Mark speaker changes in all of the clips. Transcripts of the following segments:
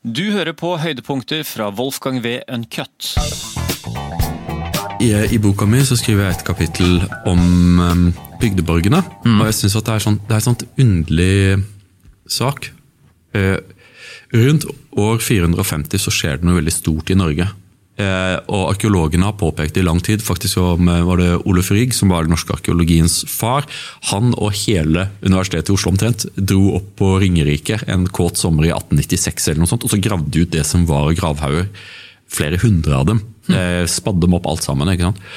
Speaker 1: Du hører på høydepunkter fra Wolfgang V. Uncut.
Speaker 2: I, I boka mi så skriver jeg et kapittel om um, bygdeborgene. Og jeg syns det er sånn, det er en sånn underlig sak. Uh, rundt år 450 så skjer det noe veldig stort i Norge. Eh, og arkeologene har påpekt det i lang tid. Faktisk var det Ole Rygg, som var den norske arkeologiens far. Han og hele Universitetet i Oslo omtrent dro opp på Ringerike en kåt sommer i 1896 eller noe sånt, og så gravde de ut det som var gravhauger. Flere hundre av dem. Eh, spadde dem opp alt sammen. ikke sant?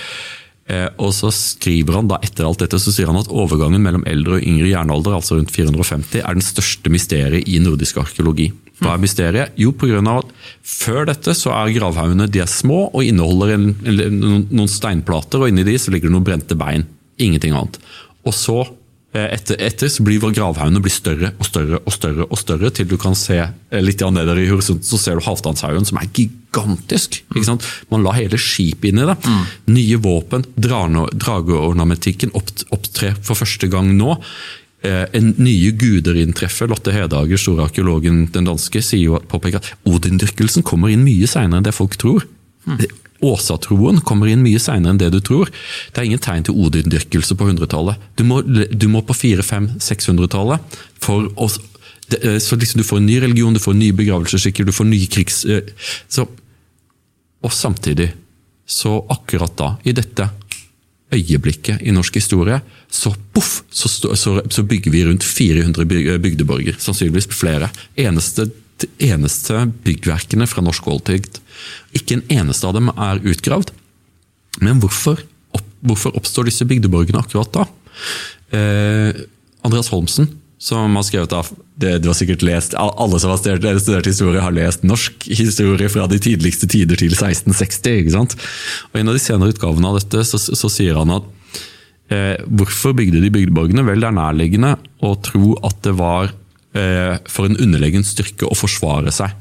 Speaker 2: Eh, og så skriver han da etter alt dette, så sier han at overgangen mellom eldre og yngre jernalder, altså rundt 450, er den største mysteriet i nordisk arkeologi. Hva er mysteriet? Jo, pga. at før dette så er gravhaugene de er små og inneholder en, en, noen steinplater, og inni de så ligger det noen brente bein. Ingenting annet. Og så etter, etter, så blir gravhaugene blir større og større og større, og større, til du kan se eh, litt nedover i horisonten, så ser du Halvdanshaugen, som er gigantisk. Mm. Man la hele skipet inn i det. Mm. Nye våpen, drageornamentikken opptrer for første gang nå. Eh, en nye guder inntreffer. Lotte Hedager, store arkeologen den danske, sier jo, påpeker at odindyrkelsen kommer inn mye seinere enn det folk tror. Mm. Åsatroen kommer inn mye seinere enn det du tror. Det er ingen tegn til Odin-dyrkelse på 100-tallet. Du, du, må på 400-500-600-tallet for å eh, så liksom Du får en ny religion, du får nye begravelsesskikker, du får nye krigs... Eh, så, og samtidig, så akkurat da, i dette øyeblikket i norsk historie, så poff, så, så, så bygger vi rundt 400 bygdeborger. Sannsynligvis flere. Eneste eneste byggverkene fra norsk oldtid. Ikke en eneste av dem er utgravd. Men hvorfor, opp, hvorfor oppstår disse bygdeborgene akkurat da? Eh, Andreas Holmsen, som har skrevet av det du har sikkert lest, Alle som har studert, studert historie, har lest norsk historie fra de tidligste tider til 1660. ikke sant? Og I en av de senere utgavene av dette så, så sier han at eh, hvorfor bygde de bygdeborgene? Vel, det er nærliggende å tro at det var for en underlegen styrke å forsvare seg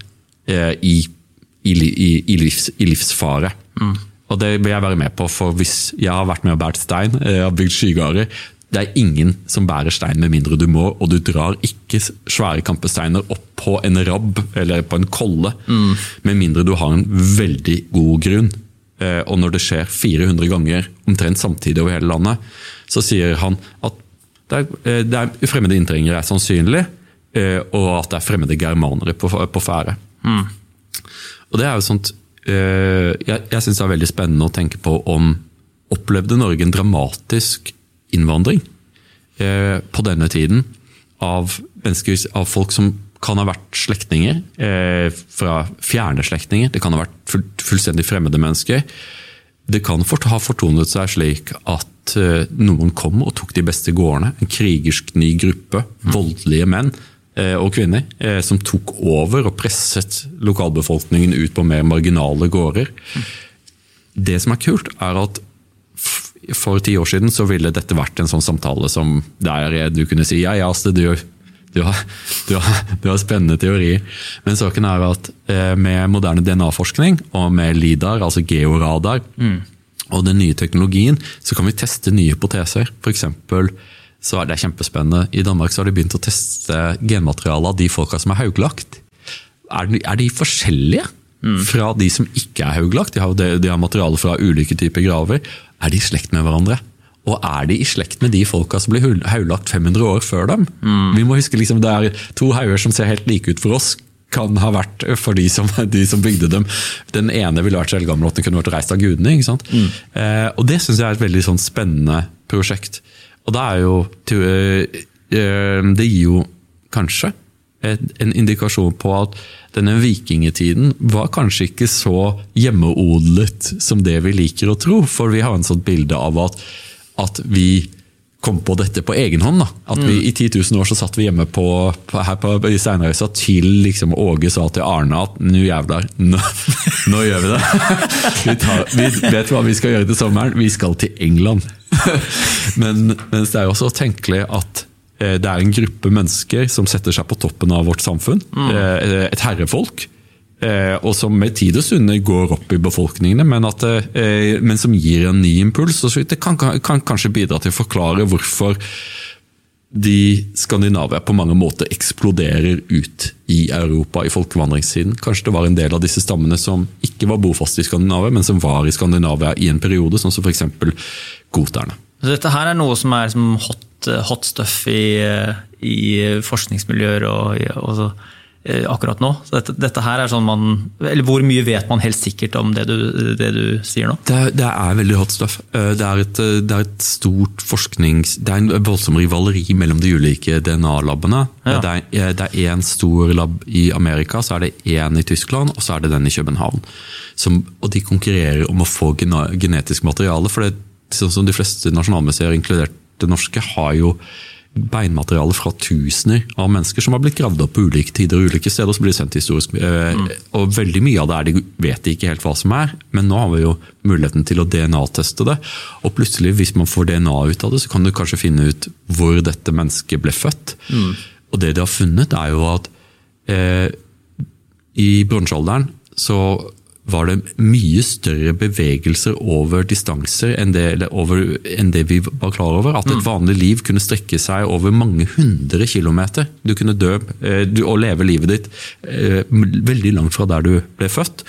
Speaker 2: eh, i, i, i, livs, i livsfare. Mm. Og det vil jeg være med på, for hvis jeg har vært med og båret stein, jeg eh, har bygd skygarder Det er ingen som bærer stein med mindre du må, og du drar ikke svære kampesteiner opp på en rabb eller på en kolle mm. med mindre du har en veldig god grunn. Og når det skjer 400 ganger omtrent samtidig over hele landet, så sier han at det er, det er fremmede inntrengere er sannsynlig, Eh, og at det er fremmede germanere på, på ferde. Mm. Og det er jo sånt eh, Jeg, jeg syns det er veldig spennende å tenke på om Opplevde Norge en dramatisk innvandring eh, på denne tiden av, av folk som kan ha vært slektninger fra fjerne slektninger. Det kan ha vært fullstendig fremmede mennesker. Det kan fort, ha fortonet seg slik at noen kom og tok de beste gårdene. En krigersk ny gruppe, voldelige menn Eh, og kvinner, eh, som tok over og presset lokalbefolkningen ut på mer marginale gårder. Det som er kult, er at for ti år siden så ville dette vært en sånn samtale som der du kunne si ja, ja, Astrid, du, du, har, du, har, du har spennende teorier. Men saken er at eh, med moderne DNA-forskning og med LIDAR, altså georadar, mm. og den nye teknologien, så kan vi teste nye hypoteser. F.eks så er det kjempespennende. I Danmark så har de begynt å teste genmaterialet av de folka som er hauglagt. Er de, er de forskjellige mm. fra de som ikke er hauglagt? De har, de har materiale fra ulike typer graver. Er de i slekt med hverandre? Og er de i slekt med de folka som ble haulagt 500 år før dem? Mm. Vi må huske liksom, Det er to hauger som ser helt like ut for oss, kan ha vært for de som, de som bygde dem. Den ene ville vært så eldgammel at den kunne vært reist av gudene. Mm. Eh, og Det syns jeg er et veldig sånn spennende prosjekt. Og det er jo eh, Det gir jo kanskje en indikasjon på at denne vikingtiden var kanskje ikke så hjemmeodlet som det vi liker å tro. For vi har en sånt bilde av at, at vi kom på dette på egen hånd. Da. At vi mm. I 10 000 år så satt vi hjemme på, på, her på, i Steinrøysa til liksom Åge sa til Arne at nå jævlar, nå, nå, gjør vi det! Vi, tar, vi, vet hva vi skal gjøre til sommeren? Vi skal til England! Men, det er også tenkelig at eh, det er en gruppe mennesker som setter seg på toppen av vårt samfunn. Mm. Eh, et herrefolk og som med tid og stunder går opp i befolkningene, men, at, eh, men som gir en ny impuls. og Det kan, kan, kanskje bidra til å forklare hvorfor de Skandinavia på mange måter eksploderer ut i Europa i folkevandringstiden. Kanskje det var en del av disse stammene som ikke var bofaste i Skandinavia, men som var i Skandinavia i en periode, sånn som f.eks. goterne.
Speaker 1: Så dette her er noe som er som hot, hot stuff i, i forskningsmiljøer og, og eh, akkurat nå. Så dette, dette, her er sånn man, eller Hvor mye vet man helt sikkert om det du, det du sier nå?
Speaker 2: Det, det, er veldig hot stuff. Eh, det er, et, det er et stort forsknings... Det er en voldsom rivaleri mellom de ulike DNA-labene. Ja. Det er én stor lab i Amerika, så er det én i Tyskland, og så er det den i København. Som, og de konkurrerer om å få genetisk materiale. for det sånn som de fleste nasjonalmuseer, inkludert det norske, har jo beinmateriale fra tusener av mennesker som har blitt gravd opp på ulike tider og ulike steder. så blir det sendt historisk. Eh, mm. Og Veldig mye av det er de vet de ikke helt hva som er, men nå har vi jo muligheten til å DNA-teste det. Og plutselig, hvis man får DNA ut av det, så kan du kanskje finne ut hvor dette mennesket ble født. Mm. Og det de har funnet, er jo at eh, i bronsealderen så var det mye større bevegelser over distanser enn det, over, enn det, vi var klar over. At et mm. vanlig liv kunne strekke seg over mange hundre kilometer. Du kunne dø eh, og leve livet ditt eh, veldig langt fra der du ble født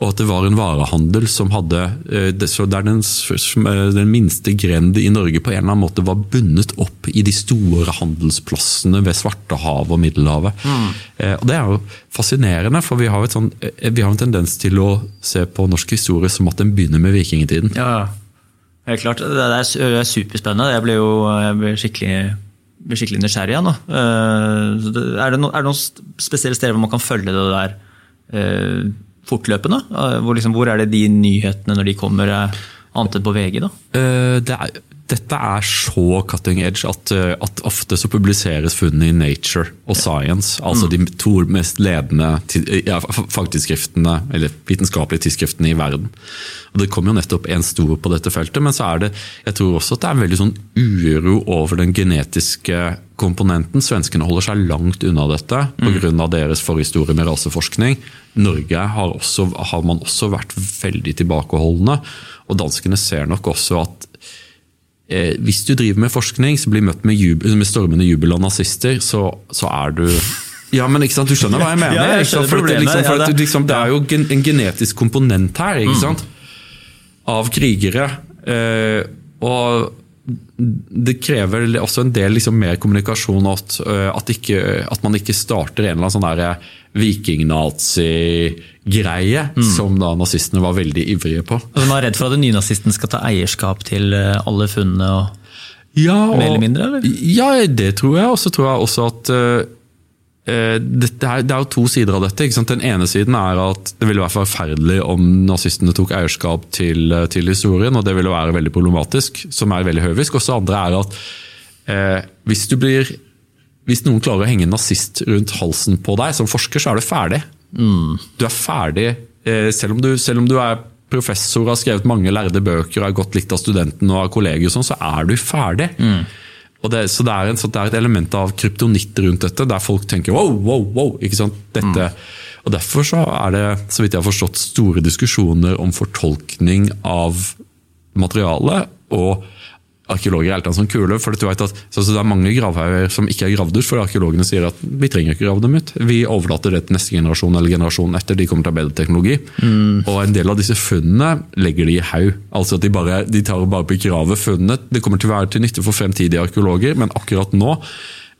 Speaker 2: og at det var en varehandel som hadde eh, Der den, eh, den minste grende i Norge på en eller annen måte var bundet opp i de store handelsplassene ved Svartehavet og Middelhavet. Mm. Eh, og Det er jo fascinerende, for vi har, sånt, vi har, en tendens til å se på norsk historie som at den begynner med vikingtiden.
Speaker 1: Ja, helt klart. Det er superspennende. Jeg ble jo jeg ble skikkelig blir skikkelig nysgjerrig igjen. Er, det noen spesielle steder hvor man kan følge det der fortløpende? Hvor, liksom, hvor, er det de nyhetene når de kommer, annet enn på VG? da?
Speaker 2: Uh, det er, dette er så cutting edge at, eh, at, ofte så publiseres funnene i Nature og Science. Altså mm. de to mest ledende ja, fagtidsskriftene, eller vitenskapelige tidsskriftene i verden. Og Det kom jo nettopp en stor på dette feltet, men så er det jeg tror også at det er en veldig sånn uro over den genetiske komponenten. Svenskene holder seg langt unna dette pga. Mm. deres forhistorie med raseforskning. Norge har, også, har, man også vært veldig tilbakeholdne. Og danskene ser nok også at eh, hvis du driver med forskning så blir møtt med, jubel, med stormende jubel av nazister, så, så, er du ja, men ikke sant, Du skjønner hva jeg mener? ja, jeg for det, liksom, for det, liksom, det, er jo en genetisk komponent her ikke mm. av krigere. Eh, og det krever også en del liksom, mer kommunikasjon. At, eh, at, ikke, at, man ikke starter en eller annen sånn vikingnazi-greie, mm. som da nazistene var veldig ivrige på.
Speaker 1: Og Man er redd for at nynazisten skal ta eierskap til eh, alle funnene? og ja, og, mer eller mindre? Eller?
Speaker 2: Ja, det tror jeg. Og så tror jeg også at Eh, det er, det er, jo to sider av dette. Den ene siden er at det ville være forferdelig om nazistene tok eierskap til, eh, til, historien, og det ville være veldig problematisk, som er veldig høvisk. Og så andre er at eh, hvis, blir, hvis noen klarer å henge en nazist rundt halsen på deg som forsker, så er du ferdig. Mm. Du er ferdig eh, selv, om du, selv, om du, er professor, har skrevet mange lærde bøker, er godt likt av studentene og av kolleger, sånn, så er du ferdig. Mm. Det, så det er, en, det er, et element av kryptonitt rundt dette, der folk tenker wow, wow, wow. ikke sant? Dette, mm. Og Derfor så er det så vidt jeg har forstått, store diskusjoner om fortolkning av materialet. og arkeologer er en sånn kule. for du vet at så, så Det er mange gravhauger som ikke er gravd ut, for arkeologene sier at vi trenger ikke grave dem ut. Vi overlater det til neste generasjon eller generasjonen etter. De kommer til å ha bedre teknologi. Mm. Og en del av disse funnene legger de i haug. Altså at de, bare, de tar bare begraver funnene. Det kommer til å være til nytte for fremtidige arkeologer, men akkurat nå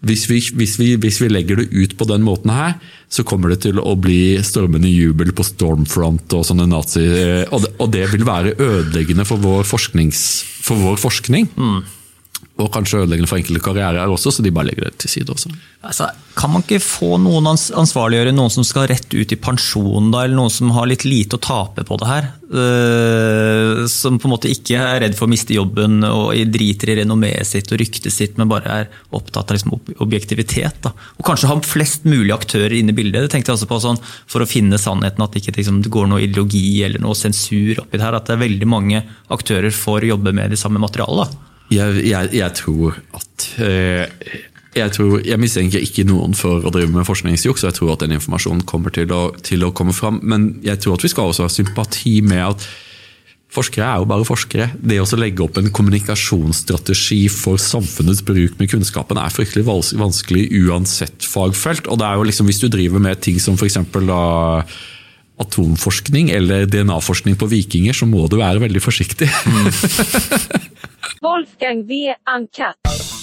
Speaker 2: hvis vi, hvis, vi, hvis vi, legger det ut på den måten her, så kommer det til å bli stormende jubel på Stormfront og sånne nazi... Og det, og det vil være ødeleggende for vår, for vår forskning. Mm og kanskje ødeleggende for enkelte karrierer også, så de bare legger det til side også.
Speaker 1: Altså, kan man ikke få noen ansvarliggjøre noen som skal rett ut i pensjon, da, eller noen som har litt lite å tape på det her? Uh, som på en måte ikke er redd for å miste jobben og driter i renommeet sitt og ryktet sitt, men bare er opptatt av liksom, objektivitet. Da. Og kanskje ha flest mulig aktører inne i bildet. Det tenkte jeg også på sånn, For å finne sannheten, at ikke liksom, det går noe ideologi eller noe sensur oppi det her. At det er veldig mange aktører for å jobbe med det samme materialet. Da.
Speaker 2: Jeg, jeg, jeg tror at eh, jeg, tror, jeg, mistenker ikke noen for å drive med forskningsjuks, jeg tror at den informasjonen kommer til å, til å, komme fram. Men jeg tror at vi skal også ha sympati med at Forskere er jo bare forskere. Det å legge opp en kommunikasjonsstrategi for samfunnets bruk med kunnskapen er fryktelig vanskelig uansett fagfelt. Og det er jo liksom Hvis du driver med ting som f.eks. atomforskning eller DNA-forskning på vikinger, så må du være veldig forsiktig.
Speaker 3: Wolfgang V. Uncut.